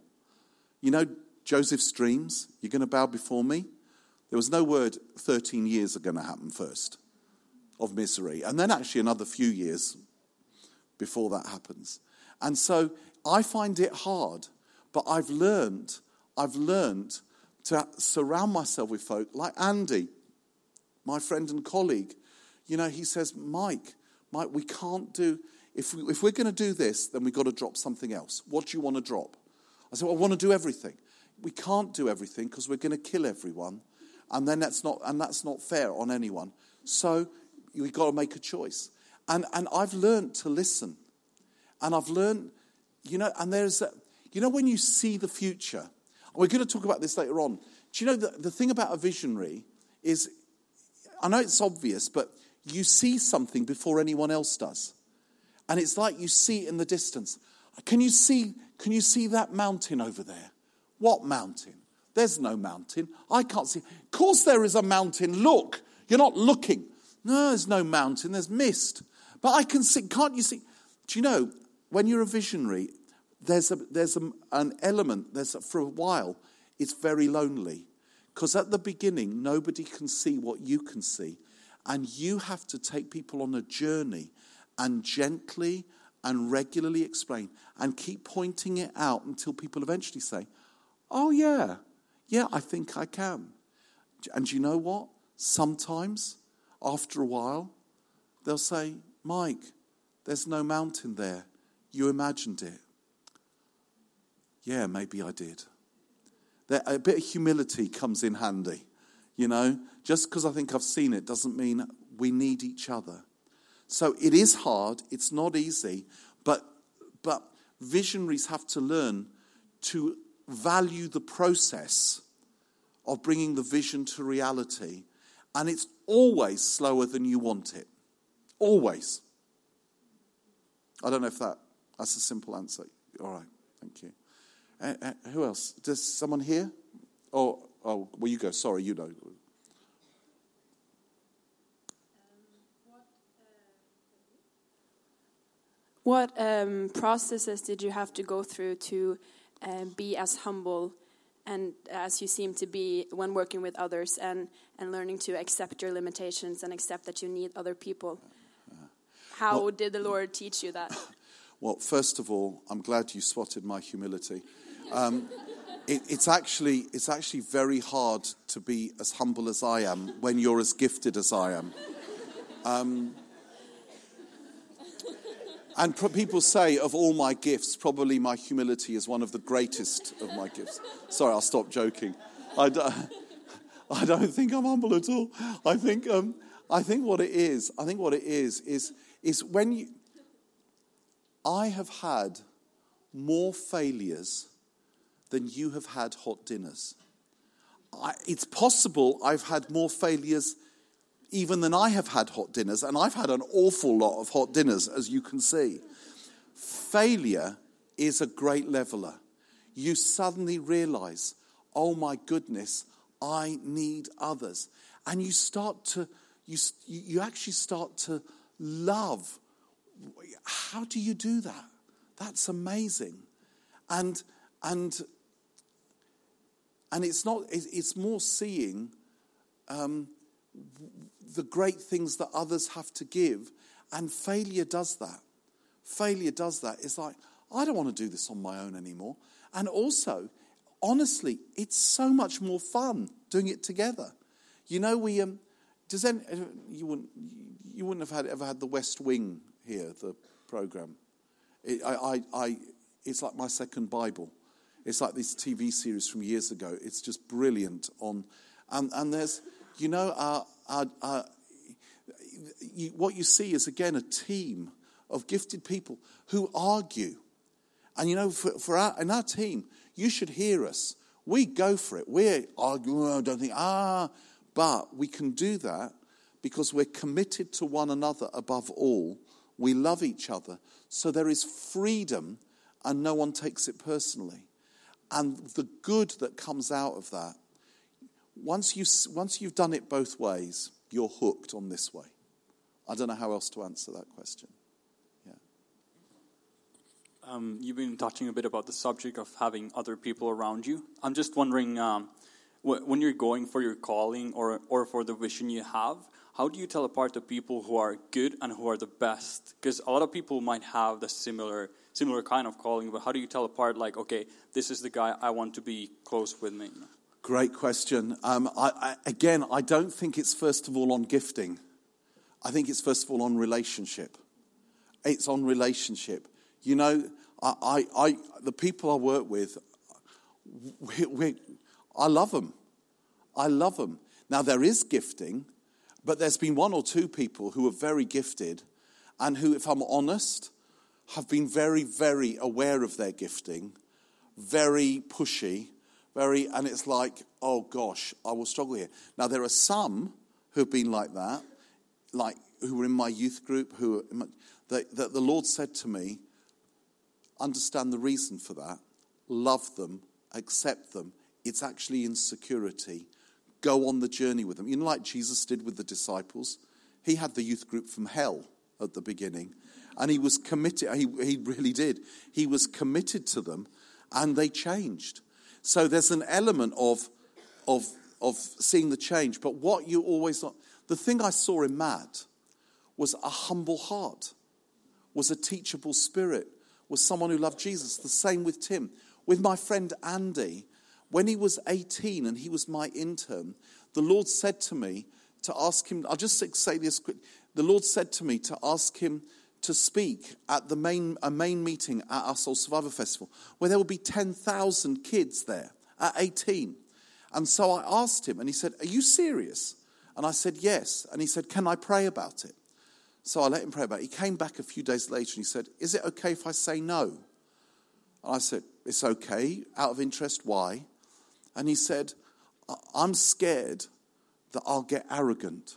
You know Joseph's dreams, you're going to bow before me? There was no word 13 years are going to happen first of misery. And then actually another few years before that happens. And so I find it hard, but I've learned, I've learned to surround myself with folk like Andy, my friend and colleague. You know, he says, Mike, Mike, we can't do, if, we, if we're going to do this, then we've got to drop something else. What do you want to drop? I said, well, I want to do everything. we can't do everything because we're going to kill everyone, and then that's not and that's not fair on anyone. So we've got to make a choice. And and I've learned to listen, and I've learned, you know, and there's, a, you know, when you see the future. We're going to talk about this later on. Do you know the, the thing about a visionary is, I know it's obvious, but you see something before anyone else does. And it's like you see it in the distance. Can you see, can you see that mountain over there? What mountain? There's no mountain. I can't see. Of course, there is a mountain. Look. You're not looking. No, there's no mountain. There's mist. But I can see. Can't you see? Do you know, when you're a visionary, there's, a, there's a, an element, there's a, for a while, it's very lonely. Because at the beginning, nobody can see what you can see. And you have to take people on a journey and gently and regularly explain and keep pointing it out until people eventually say, Oh, yeah, yeah, I think I can. And you know what? Sometimes, after a while, they'll say, Mike, there's no mountain there. You imagined it. Yeah, maybe I did. There, a bit of humility comes in handy. You know, just because I think I've seen it doesn't mean we need each other. So it is hard, it's not easy, but, but visionaries have to learn to value the process of bringing the vision to reality. And it's always slower than you want it. Always. I don't know if that, that's a simple answer. All right, thank you. Uh, uh, who else? Does someone here? Oh, oh, well, you go. Sorry, you know. What um, processes did you have to go through to um, be as humble and as you seem to be when working with others and, and learning to accept your limitations and accept that you need other people? How well, did the Lord teach you that? Well, first of all, I'm glad you spotted my humility. Um, it, it's, actually, it's actually very hard to be as humble as I am when you're as gifted as I am. Um, and people say, of all my gifts, probably my humility is one of the greatest of my gifts. Sorry, I'll stop joking. I don't, don't think I'm humble at all. I think, um, I think what it is, I think what it is, is, is when you. I have had more failures than you have had hot dinners. I, it's possible I've had more failures even than I have had hot dinners, and I've had an awful lot of hot dinners, as you can see. Failure is a great leveler. You suddenly realize, oh my goodness, I need others. And you start to, you, you actually start to love. How do you do that? That's amazing. And, and, and it's not, it's more seeing um, the great things that others have to give. And failure does that. Failure does that. It's like, I don't want to do this on my own anymore. And also, honestly, it's so much more fun doing it together. You know, we um, does any, you wouldn't you wouldn't have had, ever had the West Wing here, the program. It, I, I, I, it's like my second Bible. It's like this TV series from years ago. It's just brilliant. On and, and there's you know our, our, our, you, what you see is again a team of gifted people who argue. And you know, for, for our, in our team, you should hear us. We go for it. We argue, oh, don't think, ah, but we can do that because we're committed to one another above all. We love each other. So there is freedom and no one takes it personally. And the good that comes out of that, once, you, once you've done it both ways, you're hooked on this way. I don't know how else to answer that question. Yeah. Um, you've been touching a bit about the subject of having other people around you. I'm just wondering um, wh- when you're going for your calling or, or for the vision you have, how do you tell apart the people who are good and who are the best? Because a lot of people might have the similar similar kind of calling, but how do you tell apart, like, okay, this is the guy I want to be close with me? Great question. Um, I, I, again, I don't think it's first of all on gifting. I think it's first of all on relationship. It's on relationship. You know, I, I, I the people I work with, we, we, I love them. I love them. Now, there is gifting, but there's been one or two people who are very gifted and who, if I'm honest, have been very, very aware of their gifting, very pushy, very, and it's like, oh gosh, I will struggle here. Now, there are some who have been like that, like who were in my youth group, who that, that the Lord said to me, understand the reason for that, love them, accept them. It's actually insecurity. Go on the journey with them. You know, like Jesus did with the disciples? He had the youth group from hell at the beginning, and he was committed. He, he really did. He was committed to them, and they changed. So there's an element of, of, of seeing the change. But what you always, the thing I saw in Matt was a humble heart, was a teachable spirit, was someone who loved Jesus. The same with Tim. With my friend Andy, when he was 18 and he was my intern, the Lord said to me to ask him, I'll just say this quick. The Lord said to me to ask him to speak at the main, a main meeting at our Soul Survivor Festival where there would be 10,000 kids there at 18. And so I asked him, and he said, Are you serious? And I said, Yes. And he said, Can I pray about it? So I let him pray about it. He came back a few days later and he said, Is it okay if I say no? And I said, It's okay. Out of interest, why? And he said, I'm scared that I'll get arrogant.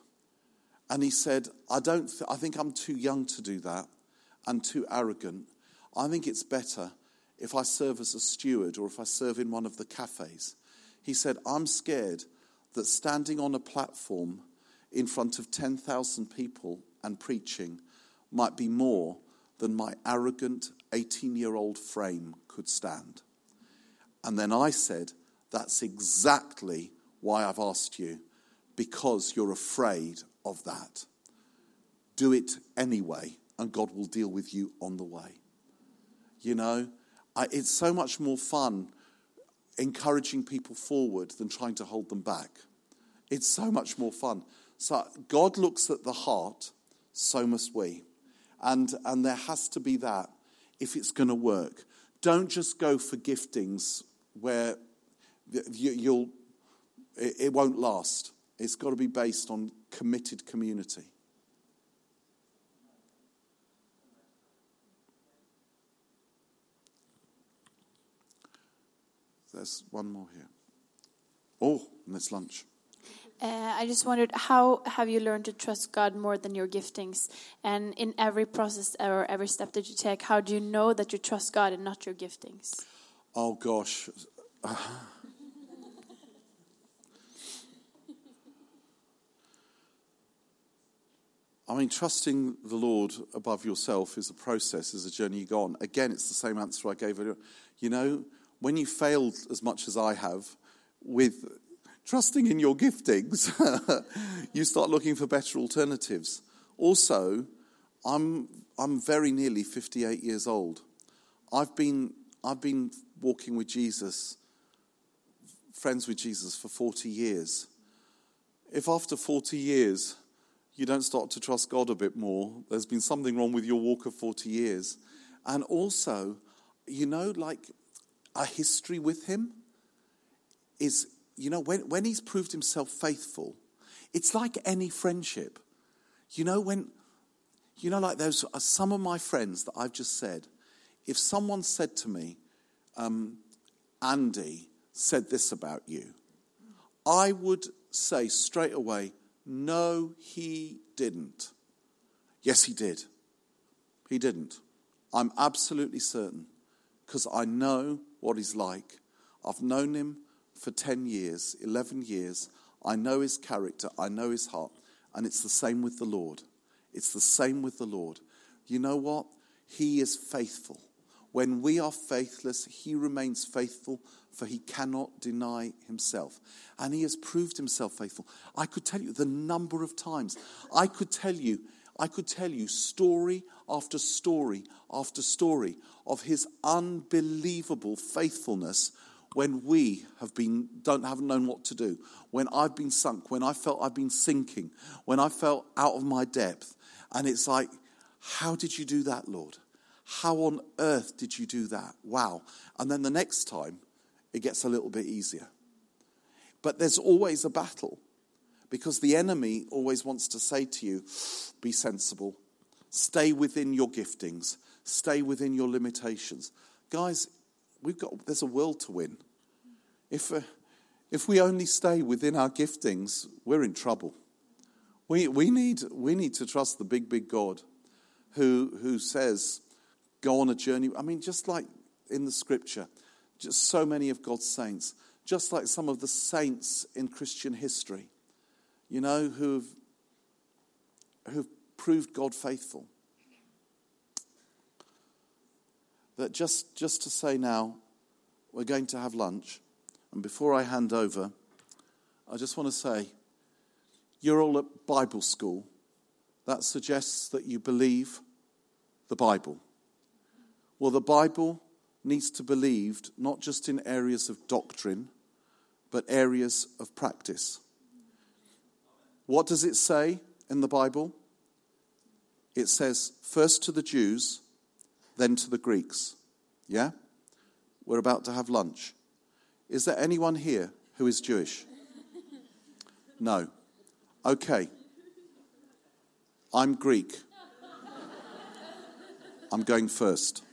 And he said, I don't, th- I think I'm too young to do that and too arrogant. I think it's better if I serve as a steward or if I serve in one of the cafes. He said, I'm scared that standing on a platform in front of 10,000 people and preaching might be more than my arrogant 18 year old frame could stand. And then I said, That's exactly why I've asked you, because you're afraid of that. Do it anyway, and God will deal with you on the way. You know, I, it's so much more fun encouraging people forward than trying to hold them back. It's so much more fun. So God looks at the heart, so must we. And, and there has to be that if it's going to work. Don't just go for giftings where you, will it, it won't last. It's got to be based on committed community. There's one more here. Oh, and it's lunch. Uh, I just wondered how have you learned to trust God more than your giftings? And in every process or every step that you take, how do you know that you trust God and not your giftings? Oh gosh. I mean, trusting the Lord above yourself is a process, is a journey you go on. Again, it's the same answer I gave earlier. You know, when you failed as much as I have with trusting in your giftings, you start looking for better alternatives. Also, I'm, I'm very nearly 58 years old. I've been, I've been walking with Jesus, friends with Jesus for 40 years. If after 40 years, you don't start to trust God a bit more, there's been something wrong with your walk of 40 years. And also, you know, like a history with Him is, you know, when, when He's proved Himself faithful, it's like any friendship. You know, when, you know, like those are some of my friends that I've just said, if someone said to me, um, Andy said this about you, I would say straight away, no, he didn't. Yes, he did. He didn't. I'm absolutely certain because I know what he's like. I've known him for 10 years, 11 years. I know his character, I know his heart. And it's the same with the Lord. It's the same with the Lord. You know what? He is faithful. When we are faithless, he remains faithful for he cannot deny himself. And he has proved himself faithful. I could tell you the number of times. I could tell you, I could tell you story after story after story of his unbelievable faithfulness when we have been don't haven't known what to do, when I've been sunk, when I felt I've been sinking, when I felt out of my depth. And it's like, how did you do that, Lord? How on earth did you do that? Wow. And then the next time, it gets a little bit easier. But there's always a battle because the enemy always wants to say to you, be sensible, stay within your giftings, stay within your limitations. Guys, we've got, there's a world to win. If, uh, if we only stay within our giftings, we're in trouble. We, we, need, we need to trust the big, big God who, who says, go on a journey. I mean, just like in the scripture, just so many of God's saints, just like some of the saints in Christian history, you know, who've, who've proved God faithful. That just, just to say now, we're going to have lunch. And before I hand over, I just want to say, you're all at Bible school. That suggests that you believe the Bible. Well, the Bible needs to be believed not just in areas of doctrine, but areas of practice. What does it say in the Bible? It says, first to the Jews, then to the Greeks. Yeah? We're about to have lunch. Is there anyone here who is Jewish? No. Okay. I'm Greek. I'm going first.